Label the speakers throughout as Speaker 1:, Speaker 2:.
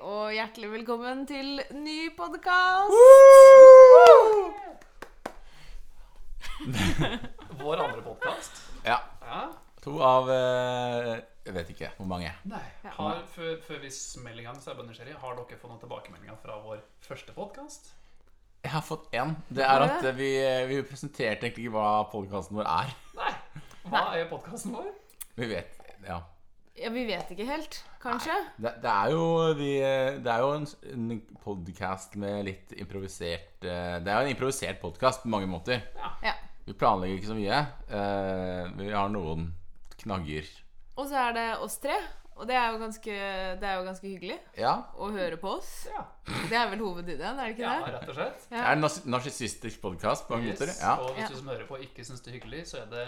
Speaker 1: og hjertelig velkommen til ny podkast.
Speaker 2: Vår andre podkast.
Speaker 3: Ja.
Speaker 2: Ja.
Speaker 3: To av eh, Jeg vet ikke hvor mange.
Speaker 2: Nei.
Speaker 1: Ja.
Speaker 2: Har, før, før vi smeller i gang, så er jeg bare nysgjerrig. Har dere fått noen tilbakemeldinger fra vår første podkast?
Speaker 3: Jeg har fått én. Det er at eh, vi, vi presenterte egentlig ikke hva podkasten vår er.
Speaker 2: Nei. Hva er podkasten vår?
Speaker 3: Vi vet Ja.
Speaker 1: Ja, vi vet ikke helt, kanskje.
Speaker 3: Det, det er jo vi, eh, Det er jo en, en podkast med litt improvisert eh, Det er jo en improvisert podkast på mange måter.
Speaker 1: Ja.
Speaker 3: Vi planlegger ikke så mye. Eh, Vi har noen knagger.
Speaker 1: Og så er det oss tre, og det er jo ganske, det er jo ganske hyggelig
Speaker 3: Ja.
Speaker 1: å høre på oss.
Speaker 2: Ja.
Speaker 1: Det er vel hovedideen, er det ikke det?
Speaker 2: ja, rett og slett.
Speaker 3: Det er en narsissistisk podkast på mange
Speaker 2: Yes.
Speaker 3: måter. Ja.
Speaker 2: Og hvis du som hører på, ikke syns det er hyggelig, så er det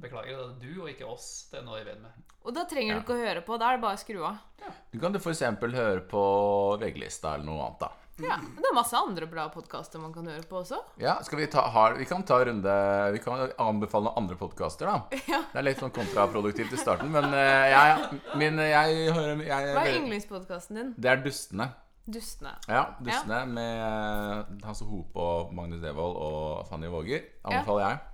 Speaker 2: Beklager, det er du og ikke oss. Det er noe jeg vet med.
Speaker 1: Og da trenger
Speaker 3: Ja.
Speaker 1: du ikke å høre på, da er det bare å skru av.
Speaker 3: Du kan f.eks. høre på VG-lista eller noe annet, da.
Speaker 1: Ja, men Det er masse andre bra podkaster man kan høre på også.
Speaker 3: Ja, skal vi ta har, Vi kan ta en runde Vi kan anbefale noen andre podkaster, da.
Speaker 1: Ja.
Speaker 3: Det er litt sånn kontraproduktivt i starten, men uh, jeg, min, jeg hører jeg,
Speaker 1: Hva er yndlingspodkasten din?
Speaker 3: Det er Dustene.
Speaker 1: Dustene.
Speaker 3: Ja, Dustene med Hans Hasse Hope og Magnus Devold og Fanny Våger. Anbefaler jeg.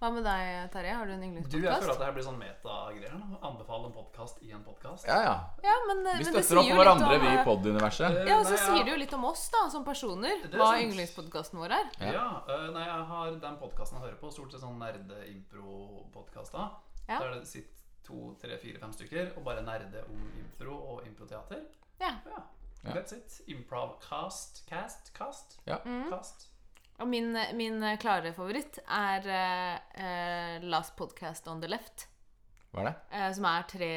Speaker 1: Hva med deg, Terje? Har du en
Speaker 2: Du, jeg føler at det her blir sånn metagreier. Anbefale en podkast i en podkast.
Speaker 3: Ja, ja.
Speaker 1: Ja, men,
Speaker 3: Vi
Speaker 1: men
Speaker 3: støtter opp
Speaker 1: om
Speaker 3: hverandre,
Speaker 1: om,
Speaker 3: vi i
Speaker 1: eh,
Speaker 3: pod-universet.
Speaker 1: Ja, og så
Speaker 2: Nei, ja.
Speaker 1: sier det jo litt om oss da, som personer.
Speaker 2: Er
Speaker 1: Hva yndlingspodkasten vår er.
Speaker 3: Ja.
Speaker 2: Ja, øh, nei, jeg har den podkasten jeg hører på, stort sett sånn nerde-impro-podkaster.
Speaker 1: Ja.
Speaker 2: Der det sitter to, tre, fire, fem stykker og bare nerde om impro og improteater.
Speaker 1: Ja.
Speaker 2: Ja. That's it. Improv-cast. Cast? Cast?
Speaker 3: Ja.
Speaker 2: Cast.
Speaker 1: Og min, min eh, klare favoritt er eh, eh, Last Podcast on the Left.
Speaker 3: Hva er det?
Speaker 1: Uh, som er tre,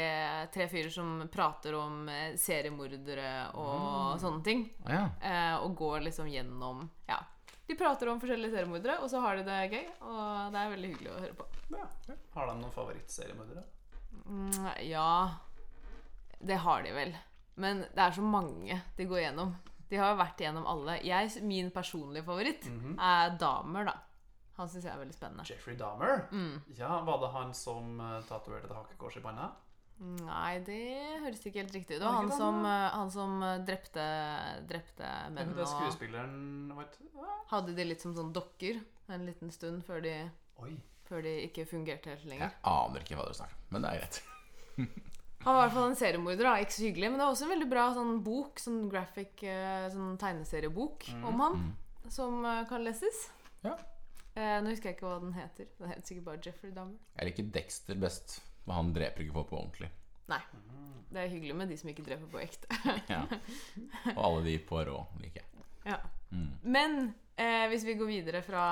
Speaker 1: tre fyrer som prater om seriemordere og sånne ting.
Speaker 3: Ja.
Speaker 1: Uh, og går liksom gjennom Ja. De prater om forskjellige seriemordere, og så har de det gøy. Og det er veldig hyggelig å høre på.
Speaker 2: Ja. Har de noen favorittseriemordere?
Speaker 1: Mm, ja Det har de vel. Men det er så mange de går gjennom. De har jo vært igjennom alle. Jeg, min personlige favoritt
Speaker 2: Mhm.
Speaker 1: er Damer, da. Han syns jeg er veldig spennende.
Speaker 2: Jeffrey Dahmer?
Speaker 1: Mm.
Speaker 2: Ja, Var det han som uh, tatoverte et hakekors i panna?
Speaker 1: Nei, det høres ikke helt riktig ut. Det
Speaker 2: Var
Speaker 1: var han som, eh, han som eh, drepte, drepte menn
Speaker 2: Det er
Speaker 1: og
Speaker 2: skuespilleren vet du?
Speaker 1: Hadde de litt som sånn dokker en liten stund før de, før de ikke fungerte helt lenger.
Speaker 3: Jeg aner ikke hva dere snakker om, men det er greit.
Speaker 1: Han var i hvert fall en seriemorder, da. Ikke så hyggelig. Men det var også en veldig bra sånn bok, sånn graphic eh, sånn tegneseriebok om han, som eh, kan leses.
Speaker 3: Ja.
Speaker 1: Eh, nå husker jeg ikke hva den heter. Den heter sikkert bare Jeffrey Dahmer.
Speaker 3: Jeg liker Dexter best, for han dreper ikke folk på ordentlig.
Speaker 1: Nei. Det er hyggelig med de som ikke dreper på ekte.
Speaker 3: Ja. Og alle de på rå liker jeg.
Speaker 1: Ja.
Speaker 3: Mm.
Speaker 1: Men eh, hvis vi går videre fra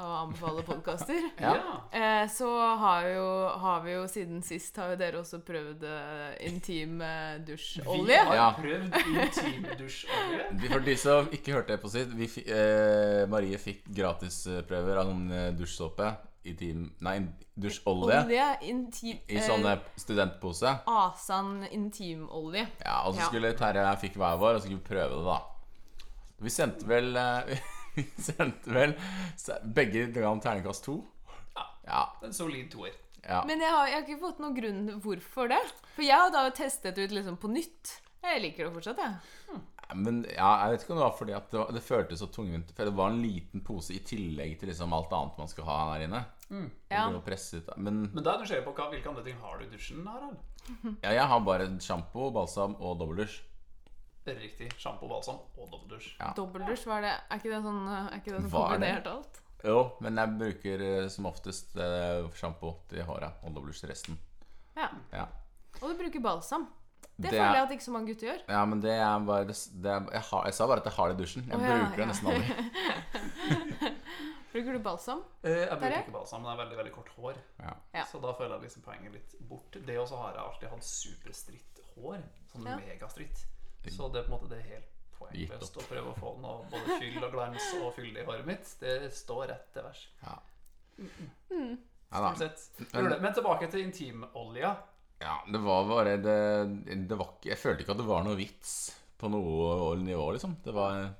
Speaker 1: å anbefale podkaster
Speaker 3: Ja.
Speaker 1: Eh, så har, jo, har vi jo siden sist har jo dere også prøvd eh, intim eh,
Speaker 2: Vi har
Speaker 3: Ja.
Speaker 2: prøvd intim
Speaker 3: dusjolje. For de som ikke hørte det på sitt vi, fi- eh, Marie fikk gratisprøver av noen eh, dusjsåpe intim Nei, dusjolje
Speaker 1: Olje, intim,
Speaker 3: i sånn eh, studentpose.
Speaker 1: Asan intimolje.
Speaker 3: Ja, og så
Speaker 1: Ja.
Speaker 3: skulle Terje og jeg fikk hver vår, og så skulle vi prøve det, da. Vi sendte vel eh, Vi sendte vel Begge ga terningkast to.
Speaker 2: Ja.
Speaker 3: Ja.
Speaker 2: En solid toer.
Speaker 3: ja.
Speaker 1: Men jeg har, jeg har ikke fått noen grunn hvorfor det. For jeg har da testet ut liksom på nytt. Jeg liker det fortsatt, jeg.
Speaker 3: Men ja, jeg vet ikke om det var fordi at det, var, det føltes så tungvint. For det var en liten pose i tillegg til liksom alt annet man skal ha her inne.
Speaker 1: Ja.
Speaker 3: Presset. Men
Speaker 2: Men da er du nysgjerrig på hva, hvilke andre ting har du i dusjen, Harald?
Speaker 3: ja, jeg har bare sjampo, balsam og dobbeldusj.
Speaker 2: Det er Riktig. Sjampo, balsam og dobbeldusj.
Speaker 3: Ja.
Speaker 1: Dobbeldusj, hva er det? Er ikke det sånn, er ikke det sånn
Speaker 3: Hva er det?
Speaker 1: kombinert alt?
Speaker 3: Jo, men jeg bruker eh, som oftest eh, sjampo til håret og dobbeldusj til resten.
Speaker 1: Ja.
Speaker 3: Ja.
Speaker 1: Og du bruker balsam. Det,
Speaker 3: Det er-
Speaker 1: føler jeg at ikke så mange gutter gjør.
Speaker 3: Ja, men det er bare det, det er, jeg, har, jeg sa bare at jeg har det i dusjen. Jeg
Speaker 1: Å, ja,
Speaker 3: bruker det
Speaker 1: ja.
Speaker 3: nesten aldri.
Speaker 1: Bruker du balsam?
Speaker 2: Eh, jeg bruker
Speaker 1: Terje?
Speaker 2: ikke balsam, men jeg har veldig veldig kort hår.
Speaker 3: Ja.
Speaker 1: Ja.
Speaker 2: Så da føler jeg liksom poenget litt bort. Det også har jeg alltid hatt superstritt hår. Sånn
Speaker 1: Ja.
Speaker 2: megastritt. Så det er på en måte det er helt poengløst å prøve å få noe både fyll og glans og fylde i håret mitt. Det står rett til vers.
Speaker 3: Ja.
Speaker 1: Mm.
Speaker 3: Ja,
Speaker 2: sett.
Speaker 3: Men-
Speaker 2: Men tilbake til intimolja.
Speaker 3: ja, det var bare det, det var ikke, Jeg følte ikke at det var noe vits på noe nivå, liksom. Det var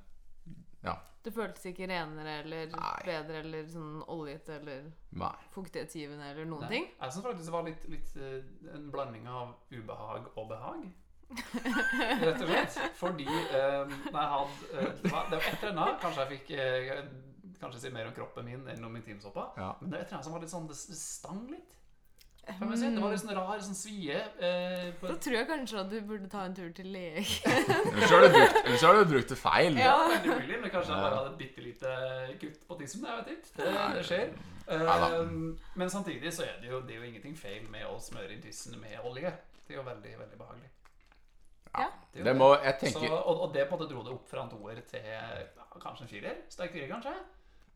Speaker 3: Ja.
Speaker 1: Det føltes ikke renere eller
Speaker 3: Nei.
Speaker 1: bedre eller sånn oljete eller
Speaker 3: Nei.
Speaker 1: fuktighetsgivende eller noen
Speaker 2: Nei.
Speaker 1: ting.
Speaker 2: Jeg syns faktisk det var litt, litt eh, en blanding av ubehag og behag. Rett og slett. Fordi um, Nei, han uh, det, var, et eller annet Kanskje jeg fikk uh, Kanskje si mer om kroppen min enn om intimsåpa.
Speaker 3: Ja.
Speaker 2: Men det var et eller annet som var litt sånn Det stang litt. Kan man si. Det var litt sånn rar sånn svie. Eh, på,
Speaker 1: Da tror jeg kanskje at du burde ta en tur til legen.
Speaker 3: Eller så har du brukt, har du brukt det feil.
Speaker 1: Ja.
Speaker 2: Veldig mulig, men kanskje jeg bare hadde et bitte lite kutt på tissen. Jeg vet ikke. Det, det skjer. Eh, men samtidig så er det jo, det er jo ingenting feil med å smøre inn tissen med olje. Det er jo veldig, veldig behagelig.
Speaker 1: Ja.
Speaker 3: Det må Jeg tenker
Speaker 2: Så, og, og det på en måte dro det opp fra en toer til ja, kanskje en firer. Sterk firer, kanskje.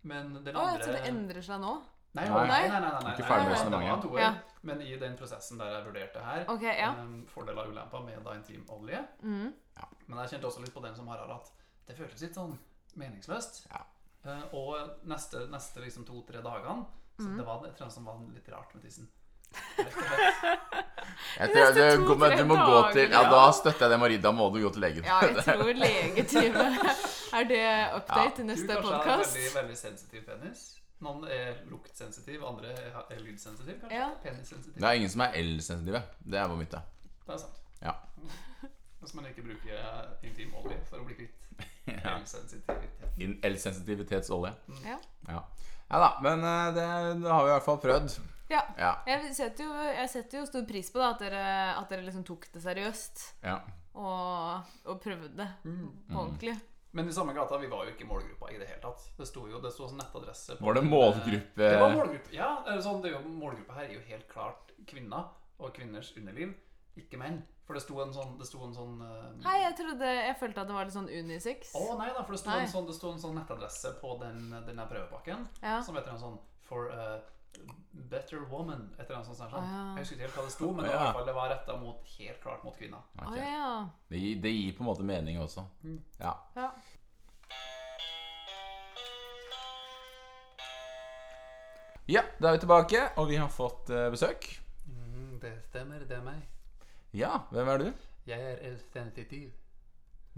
Speaker 2: Men den
Speaker 1: Å,
Speaker 2: andre
Speaker 1: så det endrer seg nå?
Speaker 2: Nei,
Speaker 3: Nei.
Speaker 2: nei, nei. nei, nei, nei,
Speaker 3: Ikke ferdig med.
Speaker 1: Ja.
Speaker 2: Men i den prosessen der jeg vurderte her,
Speaker 1: okay, ja.
Speaker 2: um, fordeler og ulemper med da intimolje
Speaker 1: Mm.
Speaker 2: Men jeg kjente også litt på den som Harald at det føltes litt sånn meningsløst.
Speaker 3: Ja.
Speaker 2: Eh, og neste, neste liksom to-tre dagene så
Speaker 1: Mm.
Speaker 2: det var et eller annet som var litt rart med tissen.
Speaker 3: Jeg tror, det,
Speaker 1: to,
Speaker 3: men
Speaker 1: tre
Speaker 3: du må gå til Ja, da støtter jeg det, Marie. Da må du gå til legen.
Speaker 1: Ja, jeg tror legetime Er det update i
Speaker 2: Du
Speaker 1: neste
Speaker 2: kanskje har en
Speaker 1: podkast?
Speaker 2: veldig, veldig sensitiv penis. Noen er luktsensitiv, andre er er lydsensitiv, kanskje.
Speaker 1: Ja.
Speaker 2: Penissensitiv.
Speaker 3: Det er ingen som er L-sensitive. Det er vår myte.
Speaker 2: Det er sant.
Speaker 3: Ja.
Speaker 2: Hvis man ikke bruker intimolje for å bli kvitt
Speaker 3: Ja.
Speaker 2: sensitivitet.
Speaker 3: In- L-sensitivitetsolje.
Speaker 1: Ja.
Speaker 3: Ja. ja da, men eh, det, det har vi i hvert fall prøvd.
Speaker 1: Ja.
Speaker 3: Ja.
Speaker 1: Jeg setter, jo, jeg setter jo stor pris på da, at, dere, at dere liksom tok det seriøst
Speaker 3: ja.
Speaker 1: og, og prøvde det
Speaker 2: Mm.
Speaker 1: på ordentlig.
Speaker 2: Men i samme gata, vi var jo ikke i målgruppa i det hele tatt. Det sto jo det sto sånn nettadresse på
Speaker 3: Var det målgruppe
Speaker 2: eh, Det var målgruppe, ja. eller Sånn, det er jo, målgruppa her er jo helt klart kvinner og kvinners underliv, ikke menn. For det sto en sånn, det sto en sånn uh...
Speaker 1: Hei, jeg trodde Jeg følte at det var litt sånn unisex.
Speaker 2: Å nei da, for det sto,
Speaker 1: Nei.
Speaker 2: en sånn, det sto en sånn nettadresse på den, den der prøvepakken
Speaker 1: Ja.
Speaker 2: som heter en sånn For a better woman. Et eller annet sånt. sånt.
Speaker 1: Ah, ja.
Speaker 2: Jeg husker ikke helt hva det sto, men ah, i
Speaker 3: ja.
Speaker 2: hvert fall, det var retta mot, helt klart mot kvinner.
Speaker 1: Okay.
Speaker 3: Ah,
Speaker 1: ja.
Speaker 3: det, gir, det gir på en måte mening også.
Speaker 2: Mm.
Speaker 3: Ja.
Speaker 1: ja.
Speaker 3: ja, da er vi tilbake, og vi har fått uh, besøk.
Speaker 2: Mm, det stemmer, det er meg.
Speaker 3: Ja, hvem er du?
Speaker 2: Jeg er L-sensitiv.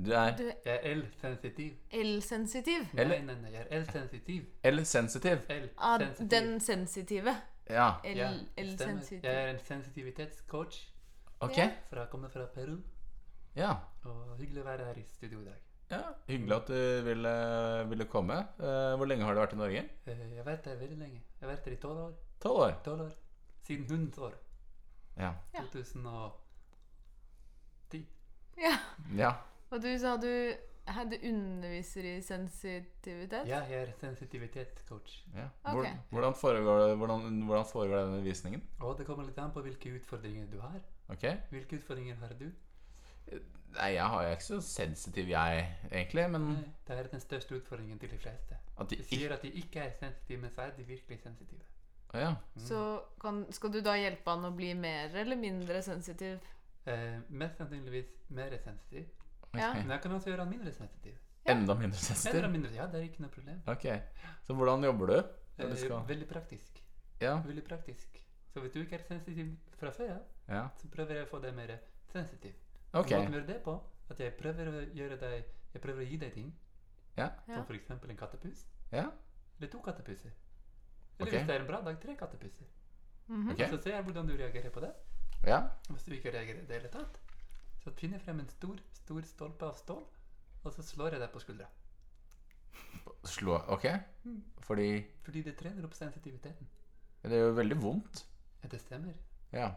Speaker 3: Du er
Speaker 1: Du
Speaker 2: Jeg er L-sensitiv.
Speaker 1: er L-sensitiv.
Speaker 2: Nei,
Speaker 3: Eller-
Speaker 2: nei, nei, jeg er L-sensitiv.
Speaker 3: L-sensitiv.
Speaker 1: Ah,
Speaker 2: L-sensitiv.
Speaker 1: den sensitive.
Speaker 3: Ja,
Speaker 1: L-
Speaker 2: stemmer.
Speaker 1: L-sensitiv.
Speaker 2: Jeg er en sensitivitetscoach
Speaker 3: ok.
Speaker 1: Ja.
Speaker 2: fra, kommer fra Peru.
Speaker 3: Ja.
Speaker 2: Og hyggelig å være her i studio i dag.
Speaker 3: ja. Hyggelig at du ville, ville komme. Eh, hvor lenge har du vært i Norge?
Speaker 2: Eh, Jeg har vært her veldig lenge. Jeg har vært her i tolv år.
Speaker 3: Tolv år.
Speaker 2: 12 år. Siden hundens år.
Speaker 3: Ja.
Speaker 1: Ja.
Speaker 2: 2010.
Speaker 1: Ja.
Speaker 3: ja.
Speaker 1: Og du sa du, hadde underviser i sensitivitet?
Speaker 2: Ja, jeg er sensitivitetscoach.
Speaker 3: ja.
Speaker 1: Ok.
Speaker 3: Hvordan, foregår, hvordan, hvordan foregår denne undervisningen?
Speaker 2: Og det kommer litt an på hvilke utfordringer du har.
Speaker 3: Okay.
Speaker 2: Hvilke utfordringer har du?
Speaker 3: Nei, jeg har jeg er ikke så sensitiv, jeg, egentlig. Men
Speaker 2: Nei, det er den største utfordringen til de fleste.
Speaker 3: at de
Speaker 2: De sier at de ikke er sensitive, men så er de virkelig sensitive.
Speaker 3: Å ja.
Speaker 1: Så kan, skal du da hjelpe han å bli mer eller mindre sensitiv?
Speaker 2: Eh, mest sannsynligvis mer sensitiv.
Speaker 1: Ja.
Speaker 2: Men jeg kan også gjøre han mindre sensitiv.
Speaker 3: Enda mindre
Speaker 2: Enda
Speaker 3: sensitiv?
Speaker 2: mindre, ja, det er ikke noe problem.
Speaker 3: Ok. Så hvordan jobber du?
Speaker 2: Eh,
Speaker 3: du skal
Speaker 2: veldig praktisk.
Speaker 3: Ja.
Speaker 2: Veldig praktisk. Så hvis du ikke er sensitiv fra før
Speaker 3: ja.
Speaker 2: så prøver jeg å få deg mer sensitiv.
Speaker 3: Ok.
Speaker 2: Måten å gjøre det på, at jeg prøver å gjøre deg Jeg prøver å gi deg ting,
Speaker 3: Ja.
Speaker 2: Som f.eks. en kattepus,
Speaker 3: Ja.
Speaker 2: eller to kattepuser. Eller
Speaker 3: okay.
Speaker 2: hvis det er en bra dag, tre kattepuser.
Speaker 1: Mhm.
Speaker 3: Ok.
Speaker 2: Så ser jeg hvordan du reagerer på det.
Speaker 3: Ja.
Speaker 2: Hvis du ikke reagerer i det hele tatt, så finner jeg frem en stor, stor stolpe av stål, og så slår jeg deg på skuldra.
Speaker 3: Slå Ok. Fordi
Speaker 2: Fordi det trener opp sensitiviteten.
Speaker 3: det er jo veldig vondt.
Speaker 2: Ja, det stemmer.
Speaker 3: Ja.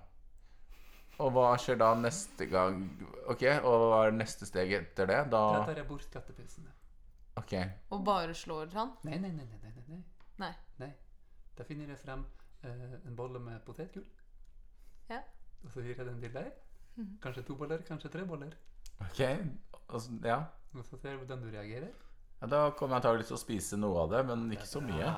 Speaker 3: Og hva skjer da neste gang? Ok, og hva er neste steg etter det?
Speaker 2: Da
Speaker 3: Da
Speaker 2: tar jeg bort kattepusene.
Speaker 3: Ok.
Speaker 1: Og bare slår han?
Speaker 2: Nei, nei, nei, nei, nei, nei, nei.
Speaker 1: Nei.
Speaker 2: nei. Da finner jeg frem eh, en bolle med potetgull,
Speaker 1: Ja.
Speaker 2: og så gir jeg den til deg.
Speaker 1: Mhm.
Speaker 2: Kanskje to boller, kanskje tre boller.
Speaker 3: Ok. altså, ja.
Speaker 2: Og så ser jeg hvordan du reagerer.
Speaker 3: ja. Da kommer jeg antakelig til å spise noe av det, men ikke så mye.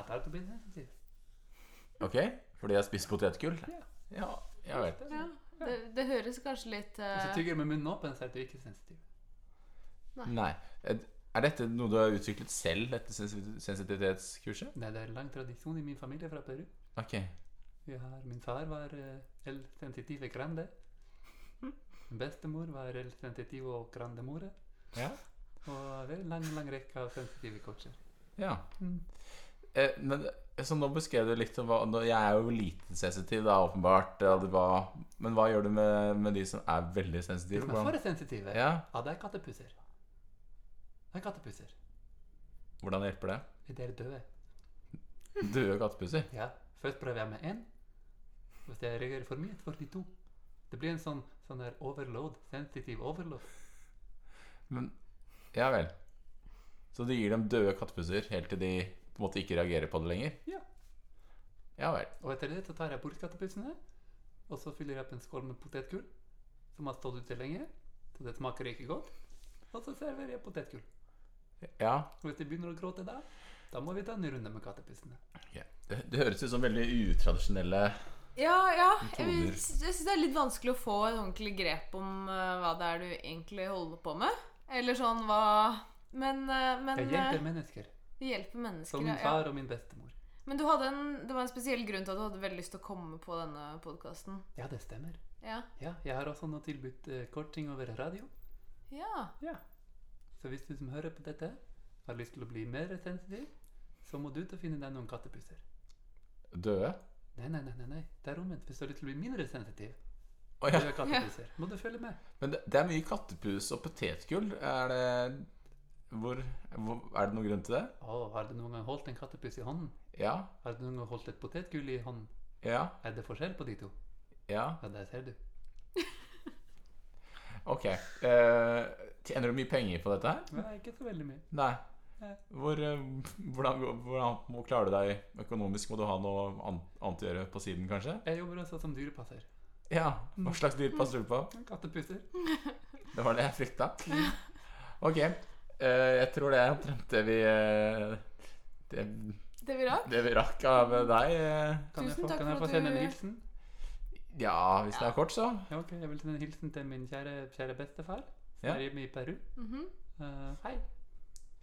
Speaker 3: Ok? Fordi jeg spiser potetgull?
Speaker 2: Ja.
Speaker 3: Ja, jeg vet.
Speaker 1: Ja. Det, det høres kanskje litt
Speaker 2: Hvis du
Speaker 1: eh,
Speaker 2: tygger med munnen åpen, så er du ikke sensitiv.
Speaker 3: Nei. Er dette noe du har utviklet selv, dette sensitivitetskurset?
Speaker 2: Nei, det er en lang tradisjon i min familie fra Peru.
Speaker 3: Ok.
Speaker 2: Vi har, min far var uh, el sensitive grande. Bestemor var el sensitiv og grandemore.
Speaker 3: Ja.
Speaker 2: Og det er en lang, lang rekke av sensitive coacher.
Speaker 3: ja. eh, men så nå beskrev du litt om hva nå, Jeg er jo lite sensitiv, da, åpenbart. Ja, det var, men hva gjør du med, med de som er veldig
Speaker 2: De
Speaker 3: sensitive?
Speaker 2: som er for sensitive,
Speaker 3: ja,
Speaker 2: ja, det er kattepuser. Det er kattepuser.
Speaker 3: hvordan hjelper det?
Speaker 2: De er døde.
Speaker 3: Døde kattepuser?
Speaker 2: Ja. Først prøver jeg med én. Hvis jeg reagerer for mye, får de to. Det blir en sånn, sånn der overload. Sensitiv overload.
Speaker 3: Men Ja vel. Så du gir dem døde kattepuser helt til de på en måte ikke reagerer på det lenger?
Speaker 2: Ja.
Speaker 3: Ja vel.
Speaker 2: Og etter det så tar jeg bort kattepusene, og så fyller jeg opp en skål med potetgull som har stått ute lenge, så det smaker ikke godt. Og så serverer jeg potetgull.
Speaker 3: Ja.
Speaker 2: Og hvis de begynner å gråte da, da må vi ta en runde med kattepusene.
Speaker 3: ja. Det, det høres ut som veldig utradisjonelle
Speaker 1: Ja, ja. Jeg,
Speaker 3: Metoder.
Speaker 1: jeg syns det er litt vanskelig å få et ordentlig grep om uh, hva det er du egentlig holder på med. Eller sånn hva Men, uh, men
Speaker 2: Jeg hjelper
Speaker 1: eh,
Speaker 2: mennesker.
Speaker 1: Du hjelper mennesker.
Speaker 2: Som min
Speaker 1: far ja.
Speaker 2: og min bestemor.
Speaker 1: Men du hadde en, det var en spesiell grunn til at du hadde veldig lyst til å komme på denne podkasten.
Speaker 2: Ja, det stemmer.
Speaker 1: Ja.
Speaker 2: Ja, jeg har også nå tilbudt uh, korting over radio.
Speaker 1: ja.
Speaker 2: Ja. Så hvis du som hører på dette, har lyst til å bli mer sensitiv, så må du til å finne deg noen kattepuser.
Speaker 3: døde.
Speaker 2: Nei, nei, nei, nei, det er omvendt. Hvis du har lyst til å bli mindre sensitiv,
Speaker 3: Å ja.
Speaker 2: kattepuser, må du følge med.
Speaker 3: Men det, det er mye kattepus og potetgull. Er det hvor, hvor Er det noen grunn til det?
Speaker 2: Oh, har du noen gang holdt en kattepus i hånden?
Speaker 3: Ja.
Speaker 2: Har du noen gang holdt et potetgull i hånden?
Speaker 3: Ja.
Speaker 2: Er det forskjell på de to?
Speaker 3: Ja.
Speaker 2: Ja, der ser du.
Speaker 3: Ok. Uh, tjener du mye penger på dette her?
Speaker 2: Nei, ikke så veldig mye.
Speaker 3: Nei. Hvor, eh, hvordan, hvordan klarer du deg økonomisk? Må du ha noe annet å gjøre på siden, kanskje?
Speaker 2: Jeg jobber også som dyrepasser.
Speaker 3: Ja. Hva slags dyr passer du på?
Speaker 2: Kattepuser.
Speaker 3: Det var det jeg frykta. Ok. Eh, jeg tror det er omtrent det vi eh, det,
Speaker 1: Det vi rakk.
Speaker 3: det vi rakk av deg.
Speaker 2: Kan
Speaker 1: Tusen jeg
Speaker 2: få,
Speaker 1: takk
Speaker 2: kan jeg få sende
Speaker 1: du...
Speaker 2: en hilsen?
Speaker 3: Ja, hvis det er kort, så.
Speaker 2: Ja, ok. Jeg vil sende en hilsen til min kjære, kjære bestefar, som
Speaker 3: Ja.
Speaker 2: er hjemme i Peru.
Speaker 1: Mm
Speaker 2: -hmm. uh, hei.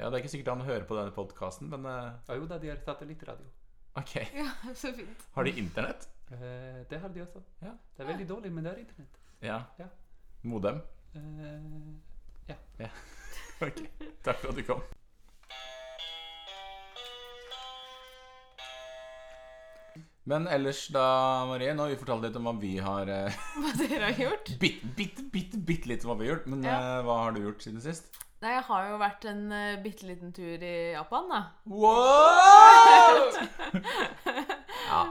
Speaker 3: Ja, Det er ikke sikkert han hører på denne podkasten, men eh,
Speaker 2: Ja, jo da, de har satellittradio.
Speaker 3: ok.
Speaker 1: Ja, så fint.
Speaker 3: Har de internett?
Speaker 2: Eh, det har de også.
Speaker 3: Ja.
Speaker 2: Det er veldig dårlig, men det har internett.
Speaker 3: Ja.
Speaker 2: Ja.
Speaker 3: Modem?
Speaker 2: Eh,
Speaker 3: Ok. Takk for at du kom. Men ellers da, Marie, nå har vi fortalt litt om hva vi har eh,
Speaker 1: Hva dere har gjort?
Speaker 3: Bitte, bitte, bitte, bitte litt om hva vi har gjort. Men
Speaker 1: Ja.
Speaker 3: eh, hva har du gjort siden sist?
Speaker 1: Nei, jeg har jo vært en uh, bitte liten tur i Japan, da.
Speaker 3: Wow! ja,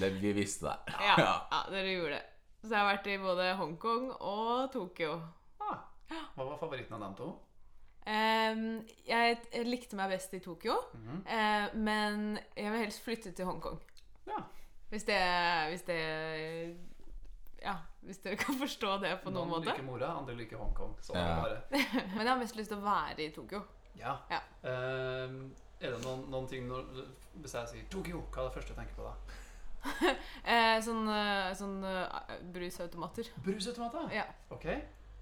Speaker 3: det, vi visste det.
Speaker 1: Ja, ja, dere gjorde det. Så jeg har vært i både Hongkong og Tokyo.
Speaker 2: ah, hva var favoritten av dem to?
Speaker 1: Um, jeg, jeg likte meg best i Tokyo,
Speaker 2: mm
Speaker 1: -hmm. uh, men jeg vil helst flytte til Hongkong.
Speaker 2: Ja.
Speaker 1: Hvis det, hvis det Ja, hvis dere kan forstå det på noen,
Speaker 2: Noen
Speaker 1: måte.
Speaker 2: liker mora, andre liker Hongkong. Sånn
Speaker 3: Ja.
Speaker 1: Men jeg har mest lyst til å være i Tokyo.
Speaker 2: Ja.
Speaker 1: Ja.
Speaker 2: Uh, er det noen, noen ting når, Hvis jeg sier Tokyo, hva er det første du tenker på da?
Speaker 1: Eh, sånn eh, sånn eh, brusautomater.
Speaker 2: Brusautomater?
Speaker 1: Ja.
Speaker 2: Ok.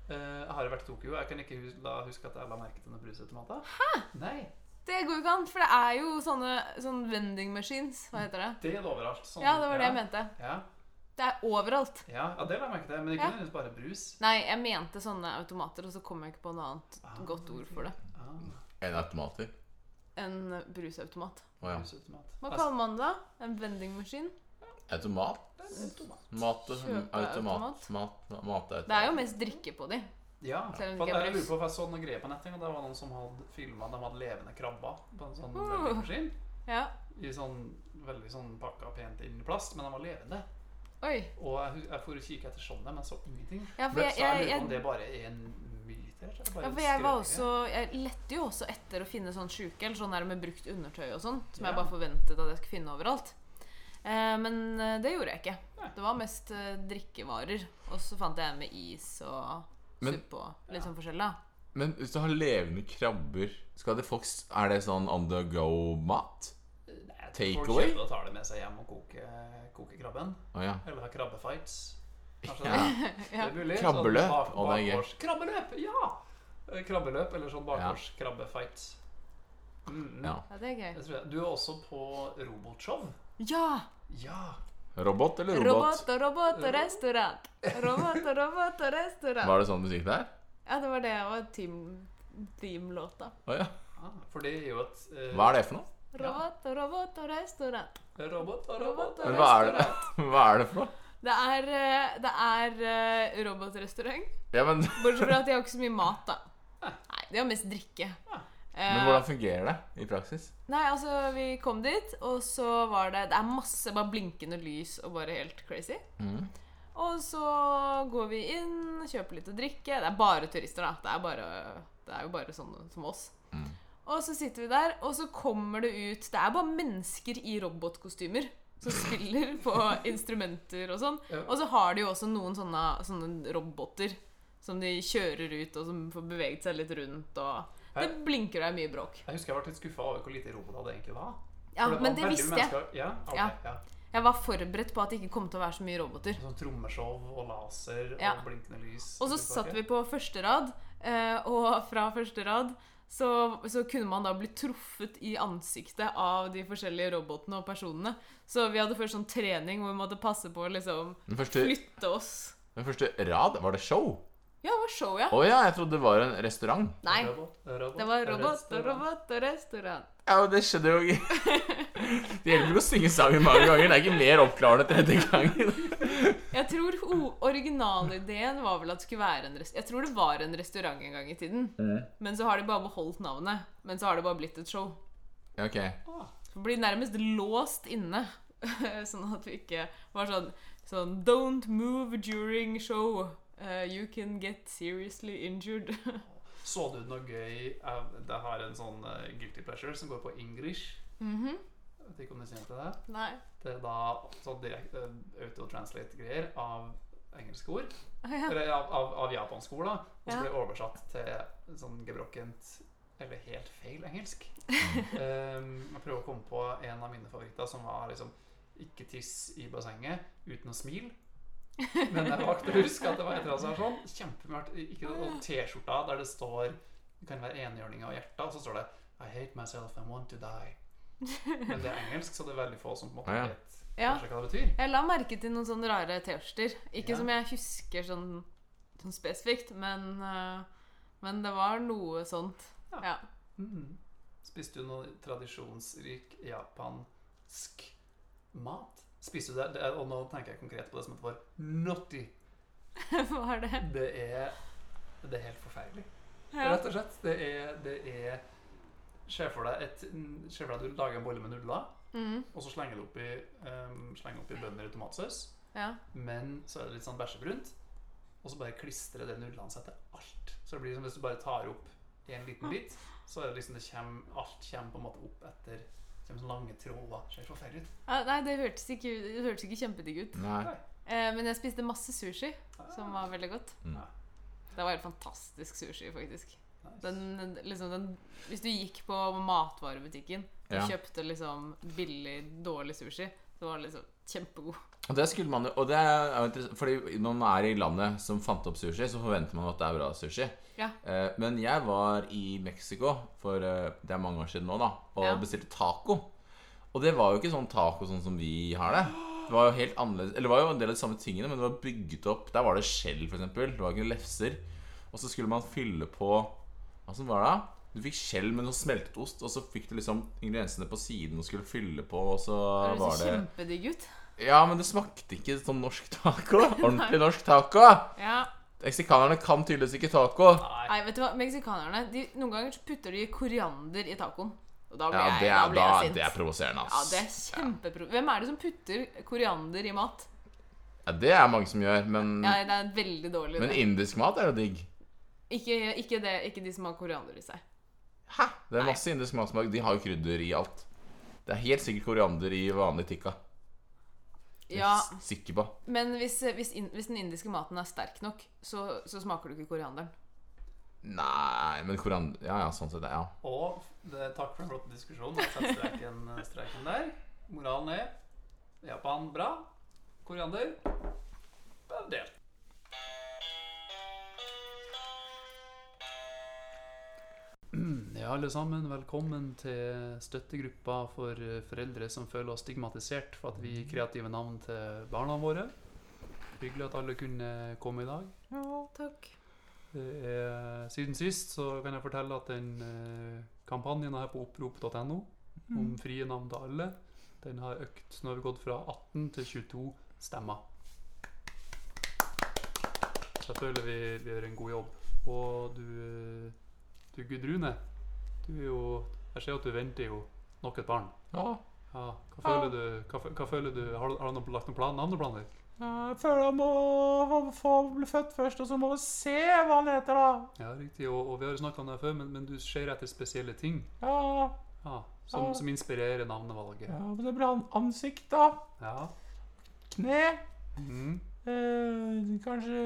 Speaker 2: Uh, jeg har vært i Tokyo. Jeg kan ikke hus huske at jeg la merke til noen brusautomater. Hæ? Nei,
Speaker 1: Det går jo ikke an, for det er jo sånne sånn vending machines. Hva heter det?
Speaker 2: det er overalt. Sånn,
Speaker 1: Ja, det var det jeg mente.
Speaker 2: Ja,
Speaker 1: Det er overalt.
Speaker 2: ja, ja det la jeg merke til. Men ikke
Speaker 1: Ja.
Speaker 2: nødvendigvis bare brus.
Speaker 1: Nei, jeg mente sånne automater, og så kom jeg ikke på noe annet
Speaker 2: Ah,
Speaker 1: godt ord for det
Speaker 2: Ah,
Speaker 3: En automater.
Speaker 1: En brusautomat.
Speaker 3: Oh, ja.
Speaker 2: brusautomat.
Speaker 1: Hva
Speaker 2: Altså,
Speaker 1: kaller man det? da? En vendingmaskin?
Speaker 3: Automat?
Speaker 2: det en automat.
Speaker 3: Mat, automat. Mat.
Speaker 1: Det er jo mest drikke på de.
Speaker 2: Ja,
Speaker 1: Selv om
Speaker 2: for
Speaker 1: det
Speaker 2: jeg lurer på, for jeg så noen greier på nettet, og det var noen som hadde filma de hadde levende krabber på en sånn
Speaker 1: Uh.
Speaker 2: vendingmaskin.
Speaker 1: Ja.
Speaker 2: I sånn, veldig sånn pakka pent inn i plast, men de var levende.
Speaker 1: Oi.
Speaker 2: Og jeg, jeg for å kikke etter sånne, men så ingenting.
Speaker 1: Ja, for jeg,
Speaker 2: jeg
Speaker 1: jeg,
Speaker 2: lurer på om det bare er en
Speaker 1: ja, for jeg var også Jeg lette jo også etter å finne sånn sjuke, eller sånn der med brukt undertøy og sånn, som
Speaker 2: Ja.
Speaker 1: jeg bare forventet at jeg skulle finne overalt. Eh, men eh, det gjorde jeg ikke.
Speaker 2: Nei.
Speaker 1: Det var mest eh, drikkevarer. Og så fant jeg en med is og
Speaker 3: Men-
Speaker 1: suppe og litt
Speaker 2: Ja.
Speaker 1: sånn forskjellig.
Speaker 3: Men hvis du har levende krabber skal det folk, Er det sånn on the go-mat?
Speaker 2: Nei, jeg tror
Speaker 3: Take
Speaker 2: folk
Speaker 3: away?
Speaker 2: kjøper og tar det med seg hjem og koker, koker krabben.
Speaker 3: Oh, ja.
Speaker 2: Eller har krabbefights. Kanskje
Speaker 3: ja.
Speaker 2: det? Er mulig.
Speaker 3: Krabbeløp,
Speaker 2: Sånn bak,
Speaker 3: og det er gøy.
Speaker 2: Krabbeløp, ja! Eh, Krabbeløp eller sånn bakgårds krabbefights. Mm,
Speaker 3: ja.
Speaker 1: Ja, det er gøy.
Speaker 2: Jeg. Du er også på robotshow.
Speaker 1: Ja!
Speaker 2: Ja.
Speaker 3: Robot eller robot?
Speaker 1: Robot og robot og restaurant. Robot og robot og restaurant.
Speaker 3: Var det sånn musikk der?
Speaker 1: Ja, det var det. Og var team- theme-låta.
Speaker 3: oh, ja.
Speaker 2: Ah, for det er jo et uh,
Speaker 3: Hva er det for noe?
Speaker 1: Robot og robot og restaurant.
Speaker 2: Robot og
Speaker 1: Robot og
Speaker 3: Men hva er det, hva er det for noe?
Speaker 1: Det er, eh, det er eh, robotrestaurant.
Speaker 3: Ja, men,
Speaker 1: Bortsett fra at de har ikke så mye mat, da. Nei, de har mest drikke. Eh,
Speaker 3: men hvordan fungerer det i praksis?
Speaker 1: Nei, altså, vi kom dit, og så var det Det er masse bare blinkende lys og bare helt crazy.
Speaker 3: Mm.
Speaker 1: Og så går vi inn, kjøper litt å drikke. Det er bare turister, da. Det er, bare, det er jo bare sånne som oss.
Speaker 3: Mm.
Speaker 1: Og så sitter vi der, og så kommer det ut Det er bare mennesker i robotkostymer som spiller på instrumenter og sånn.
Speaker 2: Ja.
Speaker 1: Og så har de jo også noen sånne, sånne roboter som de kjører ut, og som får beveget seg litt rundt. Og det blinker og er mye bråk.
Speaker 2: Jeg husker jeg var litt skuffa over hvor lite roboter det egentlig var.
Speaker 1: Ja,
Speaker 2: det var
Speaker 1: men det visste jeg.
Speaker 2: Ja, Okay,
Speaker 1: Ja.
Speaker 2: ja.
Speaker 1: Jeg var forberedt på at det ikke kom til å være så mye roboter.
Speaker 2: Sånn trommeshow og laser og blinkende lys.
Speaker 1: Og så satt vi på første rad, eh, og fra første rad så, så kunne man da bli truffet i ansiktet av de forskjellige robotene og personene. Så vi hadde først sånn trening hvor vi måtte passe på å liksom
Speaker 3: første,
Speaker 1: flytte oss.
Speaker 3: den første rad, var det show?
Speaker 1: Ja, det var show, ja.
Speaker 3: Å ja, jeg trodde det var en restaurant.
Speaker 1: Nei,
Speaker 2: Robot, robot,
Speaker 1: det var robot og
Speaker 2: restaurant.
Speaker 1: robot og restaurant.
Speaker 3: Ja, men det skjedde jo ikke Det hjelper ikke å synge sangen mange ganger. Det er ikke mer oppklarende tredje gangen.
Speaker 1: Jeg tror originalideen var vel at det skulle være en restaurant Jeg tror det var en restaurant en gang i tiden. Men så har de bare beholdt navnet. Men så har det bare blitt et show.
Speaker 3: Ok.
Speaker 2: Ah,
Speaker 1: blir nærmest låst inne. sånn at vi ikke var sånn Sånn Don't move during show. Uh, you can get seriously injured.
Speaker 2: Så du noe gøy av Det har en sånn eh, guilty pleasure som går på English.
Speaker 1: Mhm.
Speaker 2: Jeg vet ikke om du kjenner til det?
Speaker 1: Nei.
Speaker 2: Det er da sånn direkte autotranslate-greier av engelske ord.
Speaker 1: Ah, ja.
Speaker 2: Eller av, av, av japanske ord, da. Og så
Speaker 1: Ja.
Speaker 2: blir det oversatt til sånn gebrokkent eller helt feil engelsk. um, jeg prøver å komme på en av mine favoritter som var liksom Ikke tiss i bassenget uten å smile. Men jeg valgte å huske at det var et eller annet sånn kjempemørkt. Ikke noe T-skjorta der det står Det kan være enhjørninger og hjerter, og så står det I hate myself and want to die. Men det er engelsk, så det er veldig få som på en måte
Speaker 3: ja, ja.
Speaker 2: vet
Speaker 1: Ja.
Speaker 2: hva det betyr.
Speaker 1: Jeg la merke til noen sånne rare T-skjorter. Ikke
Speaker 2: Ja.
Speaker 1: som jeg husker sånn, sånn spesifikt, men, uh, men det var noe sånt.
Speaker 2: Ja.
Speaker 1: Ja.
Speaker 2: Mhm. Spiste du noe tradisjonsrik japansk mat? Spiste du det? det er, og nå tenker jeg konkret på det som heter for noti.
Speaker 1: Hva er det?
Speaker 2: Det er, det er helt forferdelig.
Speaker 1: Ja.
Speaker 2: Rett og slett. Det er, det er Se for deg for deg at du lager en bolle med nudler,
Speaker 1: mm.
Speaker 2: og så slenger du oppi, um, slenger oppi bønner i tomatsaus.
Speaker 1: ja.
Speaker 2: Men så er det litt sånn bæsjebrunt. Og så bare klistrer det nudlene seg til alt. Så det blir som hvis du bare tar opp en liten bit, så er det liksom det kommer, alt kommer på en måte opp etter det sånne lange tråder. Ser forferdelig ut.
Speaker 1: Ja, Nei, det hørtes ikke, det hørtes ikke kjempedigg ut.
Speaker 3: Nei.
Speaker 1: Eh, men jeg spiste masse sushi, som var veldig godt.
Speaker 3: Mm.
Speaker 1: Det var helt fantastisk sushi, faktisk.
Speaker 2: nice.
Speaker 1: Den, den, liksom den, hvis du gikk på matvarebutikken og
Speaker 3: Ja.
Speaker 1: kjøpte liksom billig, dårlig sushi, så var det liksom kjempegod.
Speaker 3: Og det skulle man jo Og det er Fordi når man er i landet som fant opp sushi, så forventer man at det er bra sushi.
Speaker 1: Ja.
Speaker 3: Eh, men jeg var i Mexico for eh, det er mange år siden nå, da, og
Speaker 1: Ja.
Speaker 3: bestilte taco. Og det var jo ikke sånn taco sånn som vi har det. Det var jo helt annerledes Eller det var jo en del av de samme tingene, men det var bygget opp Der var det skjell, eksempel. Det var ikke lefser. Og så skulle man fylle på Hva som var det? Du fikk skjell med noe smeltet ost, og så fikk du liksom ingrediensene på siden og skulle fylle på, og så
Speaker 1: Det
Speaker 3: var det
Speaker 1: kjempedigg ut.
Speaker 3: Ja, men det smakte ikke som norsk taco. Ordentlig norsk taco.
Speaker 1: Ja.
Speaker 3: Meksikanerne kan tydeligvis ikke taco.
Speaker 2: Nei.
Speaker 1: Vet du hva, meksikanerne de, Noen ganger putter de koriander i tacoen. Og da blir
Speaker 3: Ja,
Speaker 1: jeg,
Speaker 3: det
Speaker 1: da
Speaker 3: er,
Speaker 1: blir
Speaker 3: da,
Speaker 1: jeg sint.
Speaker 3: det er provoserende, ass.
Speaker 1: ja, det er kjempepro... Hvem er det som putter koriander i mat?
Speaker 3: Ja, det er mange som gjør, men,
Speaker 1: Ja, det er veldig dårlig.
Speaker 3: men
Speaker 1: det.
Speaker 3: indisk mat er jo digg.
Speaker 1: Ikke, ikke, det, ikke de som har koriander i seg.
Speaker 3: Hæ? Det er masse indisk matsmak. De har jo krydder i alt. Det er helt sikkert koriander i vanlig tikka. Jeg er
Speaker 1: Ja,
Speaker 3: s- Sikker på.
Speaker 1: men hvis, hvis, in, hvis den indiske maten er sterk nok, så, så smaker du ikke korianderen.
Speaker 3: Nei, men koriander Ja, ja, sånn sett, ja.
Speaker 2: Og det, takk for en flott diskusjon. Jeg setter streken, streken der. Moralen er Japan bra. Koriander bare del. Mm, Ja, alle sammen, velkommen til støttegruppa for foreldre som føler oss stigmatisert for at vi gir kreative navn til barna våre. Hyggelig at alle kunne komme i dag.
Speaker 1: Ja, Takk.
Speaker 2: Det er, siden sist så kan jeg fortelle at den eh, kampanjen her på opprop.no. om frie navn til alle. Den har økt. Nå har vi gått fra 18 til 22 stemmer. Så jeg føler vi, vi gjør en god jobb. Og du, du Gudrune, du er jo Jeg ser at du venter jo nok et barn.
Speaker 3: Ja.
Speaker 2: Ja, hva føler du? Hva, hva føler du? Har, har du noen, lagt noen plan, navneplaner?
Speaker 3: Jeg føler jeg må få- bli født først, og så må vi se hva han heter, da.
Speaker 2: Ja, riktig. Og, og vi har snakka om det før, men, men du ser etter spesielle ting
Speaker 3: Ja,
Speaker 2: ja, som,
Speaker 3: Ja.
Speaker 2: som inspirerer navnevalget.
Speaker 3: ja men det blir an- ansikt, da.
Speaker 2: Ja.
Speaker 3: Kne.
Speaker 2: Mhm.
Speaker 3: Eh, kanskje,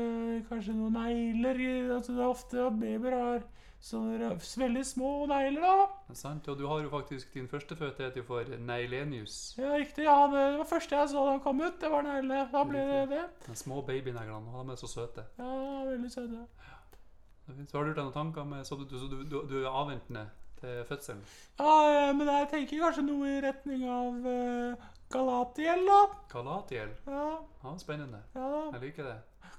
Speaker 3: kanskje noen negler. Altså, det er ofte at babyer har sånne veldig små negler, da.
Speaker 2: Det er sant. Og du har jo faktisk din førstefødte heter jo for Neglenius.
Speaker 3: Ja, riktig. Ja, det var første jeg så da han kom ut. Det var neglene. Da ble det det.
Speaker 2: De små babyneglene. De er så søte.
Speaker 3: Ja, veldig søte.
Speaker 2: Så har du gjort deg noen tanker med Så du, du, du, du, er avventende til fødselen?
Speaker 3: Ja, eh, men jeg tenker kanskje noe i retning av uh, Galatiel, da.
Speaker 2: Galatiel.
Speaker 3: Ja,
Speaker 2: Ja, spennende.
Speaker 3: ja.
Speaker 2: Jeg liker det.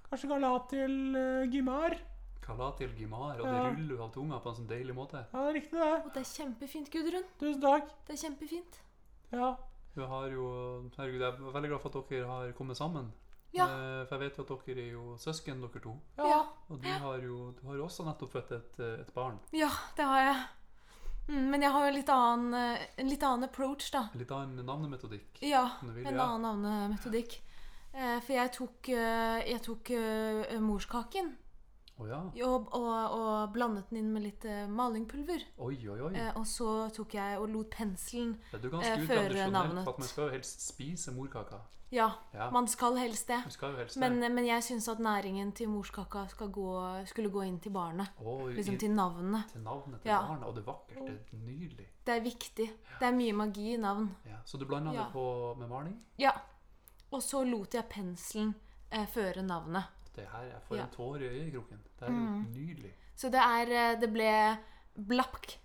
Speaker 3: Kanskje Galatiel uh, Gimar.
Speaker 2: Galatiel Gimar. Og det ruller av tunga på en sånn deilig måte.
Speaker 3: Ja, det er riktig, det.
Speaker 1: Og det er kjempefint, Gudrun.
Speaker 3: Tusen takk.
Speaker 1: Det er kjempefint.
Speaker 3: Ja.
Speaker 2: Du har jo Herregud, jeg er veldig glad for at dere har kommet sammen.
Speaker 1: Ja.
Speaker 2: Eh, For jeg vet jo at dere er jo søsken, dere to.
Speaker 3: Ja.
Speaker 1: Ja.
Speaker 2: Og du har jo, du har jo også nettopp født et, eh, et barn.
Speaker 1: Ja, det har jeg. Mm, men jeg har jo litt annen, eh, en litt annen approach, da.
Speaker 2: Litt annen navnemetodikk.
Speaker 1: Ja,
Speaker 2: vil,
Speaker 1: en
Speaker 2: ja.
Speaker 1: annen navnemetodikk. Eh, for jeg tok, eh, jeg tok morskaken
Speaker 2: Å ja.
Speaker 1: og, og, og blandet den inn med litt uh, malingpulver.
Speaker 2: Oi, oi, oi.
Speaker 1: Eh, og så tok jeg og lot penselen
Speaker 2: er du ganske
Speaker 1: eh,
Speaker 2: for at man skal jo helst spise morkaka.
Speaker 1: Ja,
Speaker 2: Ja,
Speaker 1: man skal helst det.
Speaker 2: skal helst
Speaker 1: Men,
Speaker 2: det.
Speaker 1: men jeg syns at næringen til morskaka gå, skulle gå inn til barnet.
Speaker 2: I-
Speaker 1: Liksom til navnet.
Speaker 2: til navnet til
Speaker 1: Ja.
Speaker 2: barnet. Og det er vakkert. Det er nydelig.
Speaker 1: Det er viktig. Det er mye magi i navn.
Speaker 2: Ja. Så du blanda
Speaker 1: Ja.
Speaker 2: det på med maling?
Speaker 1: Ja. Og så lot jeg penselen eh, føre navnet.
Speaker 2: Det her, Jeg får
Speaker 1: Ja.
Speaker 2: en tår i øyekroken. Det er jo
Speaker 1: Mm.
Speaker 2: nydelig.
Speaker 1: Så det er eh, Det ble blapk.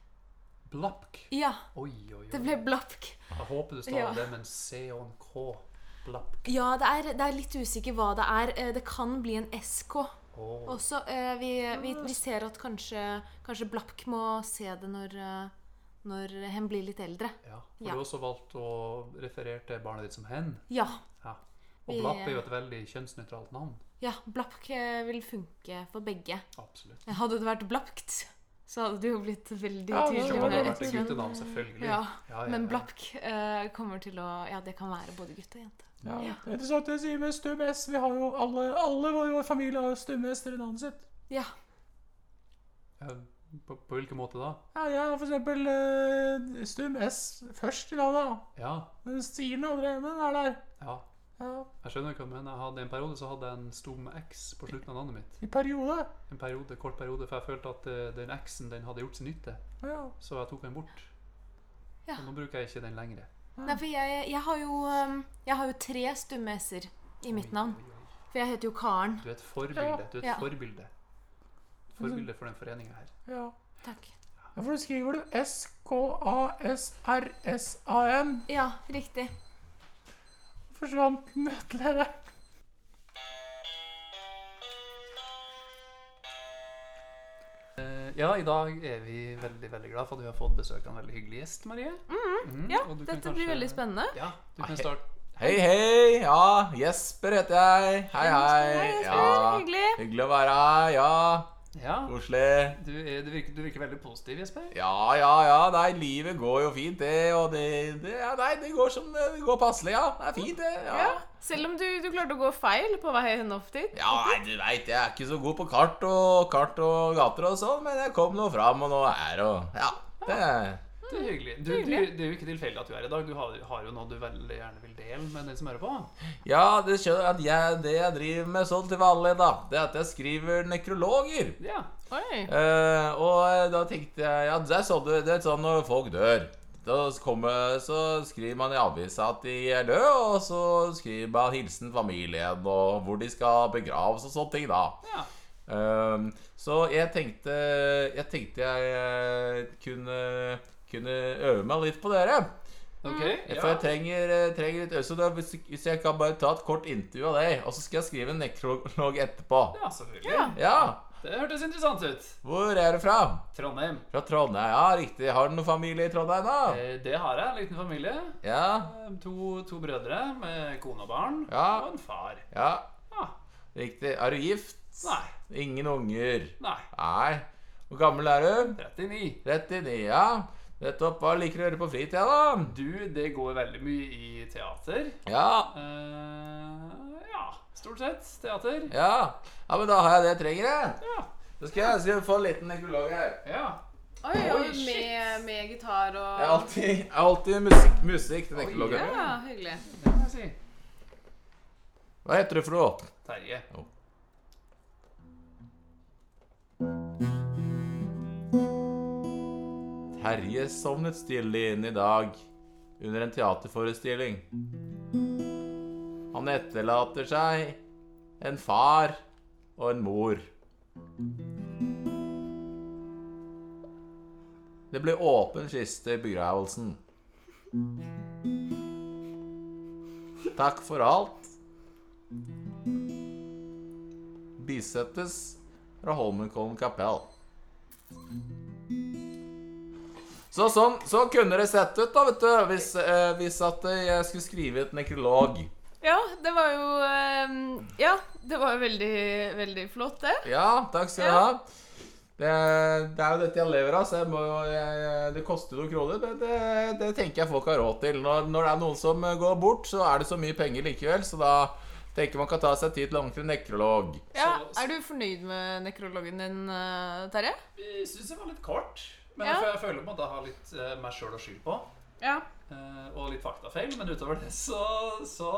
Speaker 2: Blapk.
Speaker 1: Ja,
Speaker 2: Oi, oi, oi.
Speaker 1: det ble blapk.
Speaker 2: Jeg håper du staver
Speaker 1: Ja.
Speaker 2: det med en C og en K. Blapk.
Speaker 1: Ja, det er, det er litt usikker hva det er. Eh, Det kan bli en SK
Speaker 2: Oh.
Speaker 1: også. Eh, Vi, vi, vi ser at kanskje, kanskje Blapk må se det når, når hen blir litt eldre.
Speaker 2: ja. For
Speaker 1: Ja.
Speaker 2: du har også valgt å referere til barnet ditt som hen.
Speaker 1: Ja.
Speaker 2: Ja. Og
Speaker 1: Vi-
Speaker 2: Blapp er jo et veldig kjønnsnøytralt navn.
Speaker 1: Ja Blapk eh, vil funke for begge.
Speaker 2: Absolutt.
Speaker 1: Hadde det vært Blapkt, så hadde det jo blitt veldig
Speaker 3: Ja, det
Speaker 2: Det
Speaker 3: hadde
Speaker 2: vært et guttenavn, selvfølgelig.
Speaker 1: Ja,
Speaker 2: Ja, ja,
Speaker 1: Men. Blapk uh, kommer til å Ja, det kan være både gutt og jente.
Speaker 3: Ja,
Speaker 1: Ja.
Speaker 3: det er interessant det sier med stum S. Vi har jo alle, alle vår familie har jo stumme S-er i navnet sitt.
Speaker 1: Ja.
Speaker 2: Ja, på, på hvilken måte da?
Speaker 3: Ja, jeg har for eksempel uh, stum S først i navnet.
Speaker 2: Ja.
Speaker 3: Men stilen aldri, men er der.
Speaker 2: ja.
Speaker 3: Ja,
Speaker 2: Jeg skjønner hva du mener. Jeg hadde En periode så hadde jeg en stum X på slutten av navnet mitt.
Speaker 3: i periode.
Speaker 2: En periode, kort periode, For jeg følte at eh, den X-en den hadde gjort sin nytte.
Speaker 3: Ja.
Speaker 2: Så jeg tok den bort.
Speaker 1: Ja.
Speaker 2: Og nå bruker jeg ikke den lenger.
Speaker 1: Nei, for jeg, jeg har jo um, Jeg har jo tre stumme s-er i mitt
Speaker 2: Oi,
Speaker 1: navn.
Speaker 2: oi, oi.
Speaker 1: For jeg heter jo Karen.
Speaker 2: Du er et forbilde. Du er et
Speaker 1: Ja.
Speaker 2: forbilde. Forbilde for den foreninga her.
Speaker 3: ja.
Speaker 1: Takk.
Speaker 3: Ja, for du skriver du S-K-A-S-R-S-A-N.
Speaker 1: Ja, riktig.
Speaker 3: Forsvant den dere.
Speaker 2: Eh, ja, i dag er vi veldig veldig glad for at vi har fått besøk av en veldig hyggelig gjest, Marie. mm
Speaker 1: Ja,
Speaker 2: du kan
Speaker 1: dette blir veldig spennende.
Speaker 2: Ja, du kan starte.
Speaker 3: Hei, hei. Ja, Jesper heter jeg. Hei, hei.
Speaker 1: Hei, Jesper.
Speaker 3: Ja,
Speaker 1: Hyggelig.
Speaker 3: hyggelig å være her. Ja,
Speaker 2: Ja,
Speaker 3: koselig.
Speaker 2: du, er, du, virker, du virker veldig positiv, Jesper.
Speaker 3: Ja, ja, ja. Nei, livet går jo fint, det. Og det, det ja, Nei, det går som det går passelig, ja. Det er fint, det. Ja.
Speaker 1: Ja, Selv om du, du klarte å gå feil på veien opp dit.
Speaker 3: Ja, nei, du veit, jeg er ikke så god på kart og, kart og gater og sånn, men jeg kom nå fram, og nå er jeg og Ja. Det
Speaker 2: Det er hyggelig. Du, du, det er jo ikke tilfeldig at du er i dag. Du har, har jo noe du veldig gjerne vil dele med den som hører på.
Speaker 3: Ja, det skjønner at jeg, det jeg driver med sånn til vanlig, da, det er at jeg skriver nekrologer.
Speaker 2: Ja.
Speaker 1: Oi.
Speaker 3: Eh, og da tenkte jeg Ja, det er sånn, det er sånn når folk dør. Da kommer, så skriver man i avisa at de er døde, og så skriver man hilsen familien og hvor de skal begraves og sånne ting, da.
Speaker 2: ja.
Speaker 3: Um, så jeg tenkte Jeg tenkte jeg eh, kunne, kunne øve meg litt på dere.
Speaker 2: Ok,
Speaker 3: For jeg trenger, eh, trenger litt øvelse. da, hvis, hvis jeg kan bare ta et kort intervju av deg, og så skal jeg skrive en nekrolog etterpå.
Speaker 2: Ja, selvfølgelig.
Speaker 1: Ja.
Speaker 3: Ja.
Speaker 2: Det hørtes interessant ut.
Speaker 3: Hvor er du fra?
Speaker 2: Trondheim.
Speaker 3: Fra Trondheim. Ja, riktig. Har du noen familie i Trondheim, da?
Speaker 2: Eh, Det har jeg. En liten familie.
Speaker 3: Ja.
Speaker 2: Eh, To, to brødre med kone og barn.
Speaker 3: Ja.
Speaker 2: Og en far.
Speaker 3: Ja,
Speaker 2: ja.
Speaker 3: riktig. Er du gift?
Speaker 2: nei.
Speaker 3: Ingen unger?
Speaker 2: Nei.
Speaker 3: Nei. Hvor gammel er du?
Speaker 2: 39.
Speaker 3: 39, ja. Nettopp. Hva liker du å gjøre på fritida, da?
Speaker 2: Du, det går veldig mye i teater.
Speaker 3: Ja.
Speaker 2: Uh, ja, stort sett teater.
Speaker 3: Ja. ja, men da har jeg det jeg trenger, jeg.
Speaker 2: Ja.
Speaker 3: Så skal jeg, skal jeg få en liten nekrolog her.
Speaker 2: ja.
Speaker 1: Oi,
Speaker 2: Oi,
Speaker 1: med, med gitar og
Speaker 3: Jeg har alltid, jeg har alltid musikk, musikk til nekrologen.
Speaker 1: Oh, Ja, hyggelig.
Speaker 2: Det kan jeg si.
Speaker 3: Hva heter du for noe?
Speaker 2: Terje.
Speaker 3: Terje sovnet stille inn i dag under en teaterforestilling. Han etterlater seg en far og en mor. Det ble åpen kiste i begravelsen. Takk for alt. Bisettes fra Holmenkollen kapell. Så sånn, sånn kunne det sett ut, da, vet du, hvis, eh, hvis at jeg skulle skrive et nekrolog.
Speaker 1: Ja, det var jo eh, Ja, det var jo veldig, veldig flott, det.
Speaker 3: Ja, takk skal du
Speaker 1: Ja.
Speaker 3: ha. Det, det er jo dette jeg lever av, så jeg må, jo- jeg, det koster noen kroner. Men det, det tenker jeg folk har råd til. Når, når det er noen som går bort, så er det så mye penger likevel. Så da tenker man kan ta seg tid til en ordentlig nekrolog.
Speaker 1: Ja, Er du fornøyd med nekrologen din, eh, Terje?
Speaker 2: Jeg syns det var litt kort. Men
Speaker 1: Ja.
Speaker 2: jeg, føler- man da har litt uh, meg sjøl å skylde på.
Speaker 1: Ja.
Speaker 2: Uh, og litt faktafeil. Men utover det så, så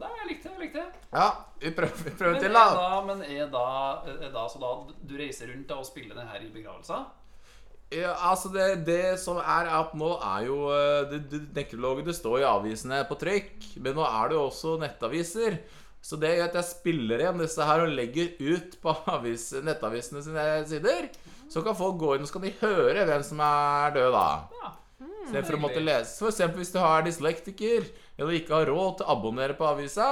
Speaker 2: Nei, jeg likte det. Jeg likte det.
Speaker 3: Ja, vi prøver, vi prøver
Speaker 2: Men
Speaker 3: til,
Speaker 2: er
Speaker 3: da.
Speaker 2: da, men er da, er da så da du reiser rundt da og spiller den her i begravelser?
Speaker 3: Ja, altså det, det som er at nå er jo eh, det, det, Nekrologen det står i avisene på trykk, men nå er det jo også nettaviser. Så det gjør at jeg spiller igjen disse her og legger ut på avis, nettavisene sine sider. Så kan folk gå inn og så kan de høre hvem som er død, da.
Speaker 2: Ja.
Speaker 3: Istedenfor å måtte lese. For eksempel hvis du har dyslektiker, eller ikke har råd til å abonnere på avisa,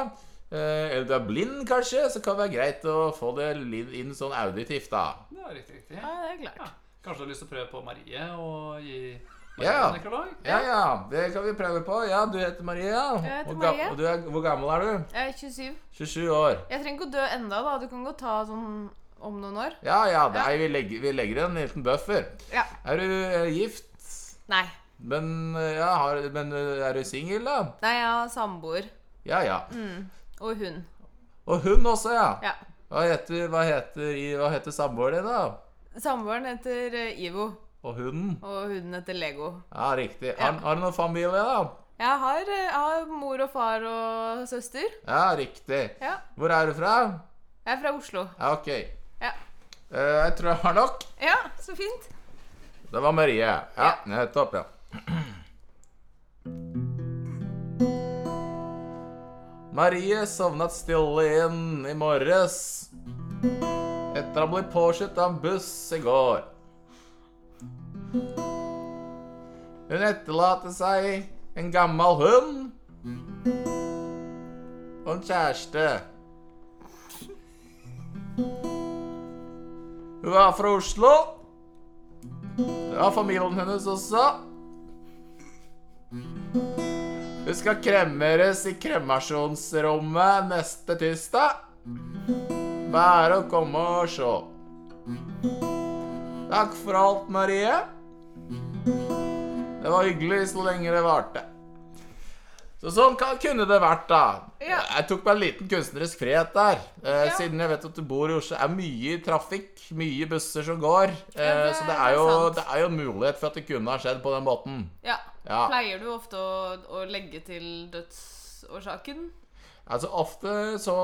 Speaker 3: eh, eller du er blind kanskje, så kan det være greit å få det inn sånn auditivt, da.
Speaker 2: Det er riktig. riktig.
Speaker 1: ja, det er klart.
Speaker 2: Ja. Kanskje du har lyst til å prøve på Marie og gi
Speaker 3: Ja. Ja, ja, det kan vi prøve på. Ja, du heter Maria.
Speaker 1: Jeg heter
Speaker 3: Hvor ga-
Speaker 1: Marie.
Speaker 3: Og du er, hvor gammel er du?
Speaker 1: Jeg er 27.
Speaker 3: 27 år.
Speaker 1: Jeg trenger ikke å dø enda, da. Du kan godt ta sånn om noen år.
Speaker 3: Ja, ja, nei, vi legger, vi legger en liten buffer.
Speaker 1: Ja.
Speaker 3: Er du eh, gift?
Speaker 1: Nei.
Speaker 3: Men, eh, ja, har, men eh, er du singel, da?
Speaker 1: Nei, jeg har samboer.
Speaker 3: Ja, ja.
Speaker 1: Mm. Og hun.
Speaker 3: Og hun også, ja.
Speaker 1: Ja.
Speaker 3: Hva heter, hva heter, hva heter samboeren din, da?
Speaker 1: Samboeren heter Ivo,
Speaker 3: Og hunden?
Speaker 1: og hunden heter Lego.
Speaker 3: Ja, riktig. Har, har du noen familie, da?
Speaker 1: Jeg har, jeg har mor og far og søster.
Speaker 3: Ja, riktig.
Speaker 1: Ja.
Speaker 3: Hvor er du fra?
Speaker 1: Jeg er fra Oslo.
Speaker 3: Ja, ok. Eh, jeg tror jeg har nok.
Speaker 1: Ja, så fint.
Speaker 3: Det var Marie. Ja,
Speaker 1: Ja.
Speaker 3: nettopp, ja. Marie sovnet stille inn i morges etter å ha blitt påkjørt av en buss i går. Hun etterlater seg en gammel hund og en kjæreste. Hun er fra Oslo. Det var familien hennes også. Hun skal kremmeres i kremasjonsrommet neste tirsdag. Bare å komme og se. Takk for alt, Marie. Det var hyggelig så lenge det varte. Så sånn kan, kunne det vært, da.
Speaker 1: Ja.
Speaker 3: Jeg tok meg en liten kunstnerisk frihet der. Eh,
Speaker 1: Ja.
Speaker 3: Siden jeg vet at du bor i Oslo. Det er mye trafikk, mye busser som går. Eh,
Speaker 1: Ja, det-
Speaker 3: så det er, jo, det er jo en mulighet for at det kunne ha skjedd på den måten.
Speaker 1: Ja.
Speaker 3: Ja.
Speaker 1: Pleier du ofte å, å legge til dødsårsaken?
Speaker 3: Altså ofte så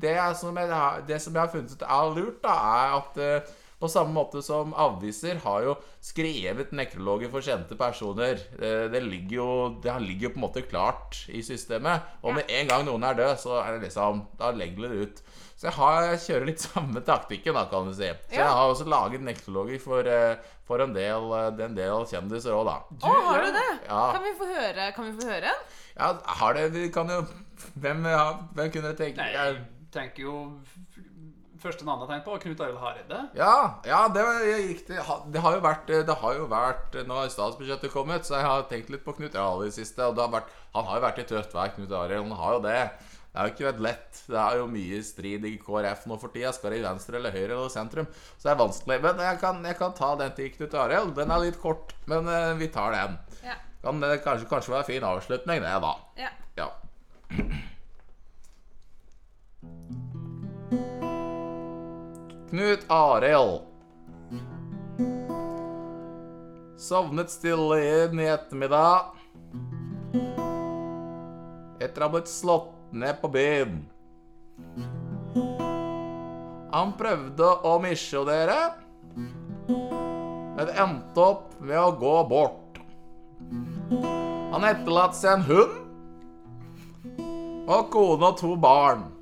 Speaker 3: Det som jeg, det som jeg har funnet ut er lurt, da, er at eh, På samme måte som aviser har jo skrevet nekrologer for kjente personer. Eh, Det ligger jo, det ligger jo på en måte klart i systemet. Og med en gang noen er død, så er det liksom Da legger det ut. Så jeg, har, jeg kjører litt samme taktikken, da, kan du si. Så jeg har også laget nekrologer for, eh, for en del, eh, en del kjendiser òg, da.
Speaker 1: Å, har du det?
Speaker 3: Ja.
Speaker 1: Kan vi få høre, kan vi få høre en?
Speaker 3: Ja, har det Vi kan jo Hvem, ja, hvem kunne tenke
Speaker 2: Nei, jeg tenker jo Første navnet jeg tenkte på, Knut Arild Hareide.
Speaker 3: ja, ja, det var riktig. Det har jo vært Det har jo vært Nå har statsbudsjettet kommet, så jeg har tenkt litt på Knut Arild i det siste. Og det har vært, han har jo vært i tøft vær, Knut Arild. Han har jo det. Det har jo ikke vært lett. Det er jo mye strid i KrF nå for tida. Skal det i venstre eller høyre eller sentrum? Så det er vanskelig. Men jeg kan, jeg kan ta den til Knut Arild. Den er litt kort, men eh, vi tar den.
Speaker 1: Ja.
Speaker 3: Kan det kanskje, kanskje være en fin avslutning, det, da.
Speaker 1: ja.
Speaker 3: Ja. Knut Arild. Sovnet stille inn i ettermiddag. Etter å ha blitt slått ned på byen. Han prøvde å misjonere, men endte opp med å gå bort. Han etterlot seg en hund og kone og to barn.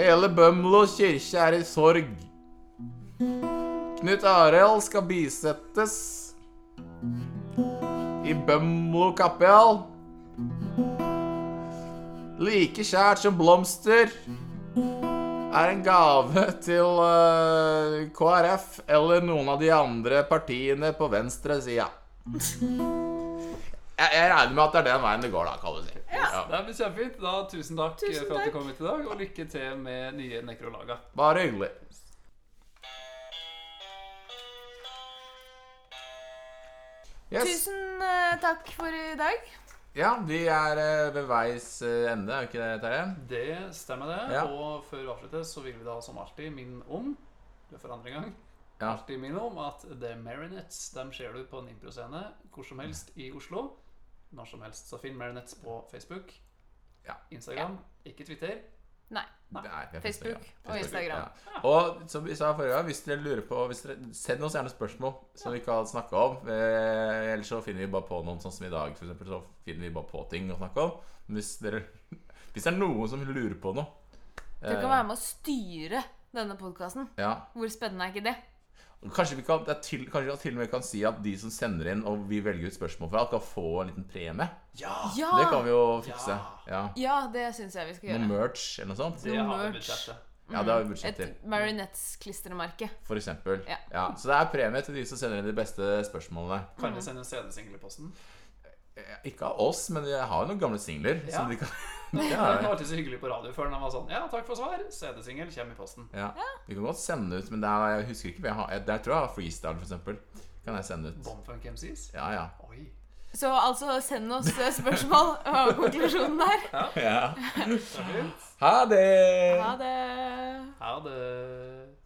Speaker 3: Hele Bømlo kirke er i sorg. Knut Arild skal bisettes i Bømlo kapell. Like kjært som blomster er en gave til eh, KrF eller noen av de andre partiene på venstresida. Jeg, jeg regner med at det er den veien det går, da, kan du si. Ja.
Speaker 2: Det blir kjempefint. Da, tusen takk
Speaker 1: Tusen
Speaker 2: for at du kom hit i dag, og lykke til med nye nekrolaga.
Speaker 3: Bare hyggelig. Yes.
Speaker 1: Tusen uh, takk for i dag.
Speaker 3: Ja, vi er uh, ved veis uh, ende, er ikke det, Terje?
Speaker 2: Det stemmer, det.
Speaker 3: Ja.
Speaker 2: Og før vi avslutter, så vil vi da som alltid minne om det er for andre gang
Speaker 3: Ja.
Speaker 2: alltid minne om at The Marionettes dem ser du på en improscene hvor som helst i Oslo. Når som helst. Så finn Marionettes på Facebook,
Speaker 3: Ja.
Speaker 2: Instagram, ikke Twitter.
Speaker 1: Nei.
Speaker 3: Nei. Facebook,
Speaker 1: Facebook og Instagram.
Speaker 3: Ja. Og som vi sa forrige gang, hvis dere lurer på hvis dere, Send oss gjerne spørsmål som vi ikke har snakka om. Eh, ellers så finner vi bare på noen, sånn som i dag, for eksempel, så finner vi bare på ting å snakke om. Men hvis dere Hvis det er noen som lurer på noe eh,
Speaker 1: kan være med å styre denne podkasten.
Speaker 3: ja,
Speaker 1: Hvor spennende er ikke det?
Speaker 3: Kanskje vi kan, det er til, kanskje vi til og med kan si at de som sender inn, og vi velger ut spørsmål fra, kan få en liten premie.
Speaker 2: Ja!
Speaker 1: Ja!
Speaker 3: Det kan vi jo fikse.
Speaker 2: Ja.
Speaker 3: Ja.
Speaker 1: Det syns jeg vi skal
Speaker 3: Noe
Speaker 1: gjøre.
Speaker 3: merch eller noe sånt.
Speaker 2: Det har vi
Speaker 1: merch.
Speaker 2: budsjettet.
Speaker 3: Ja, det har vi budsjett til.
Speaker 1: Et Marionettes-klistremerke.
Speaker 3: For eksempel.
Speaker 1: Ja.
Speaker 3: Ja, så det er premie til de som sender inn de beste spørsmålene.
Speaker 2: Kan vi sende en CD-singel i posten?
Speaker 3: Eh, Ikke av oss, men jeg har jo noen gamle singler.
Speaker 2: Ja.
Speaker 3: Som de kan
Speaker 2: Det
Speaker 3: ja,
Speaker 2: var
Speaker 3: ja.
Speaker 2: alltid så hyggelig på radio før. den var sånn Ja, takk for svar. CD-singel kommer i posten.
Speaker 3: ja. Vi kan godt sende ut, men det er, jeg husker ikke jeg har. Jeg- Der tror jeg har freestyle, for eksempel. Kan jeg sende ut.
Speaker 2: Bonfunk MCs.
Speaker 3: Ja, ja.
Speaker 2: Oi.
Speaker 1: Så altså, send oss eh, spørsmål og konklusjonen der.
Speaker 3: ja.
Speaker 2: ja.
Speaker 3: Ha det!
Speaker 1: Ha det.
Speaker 2: Ha det.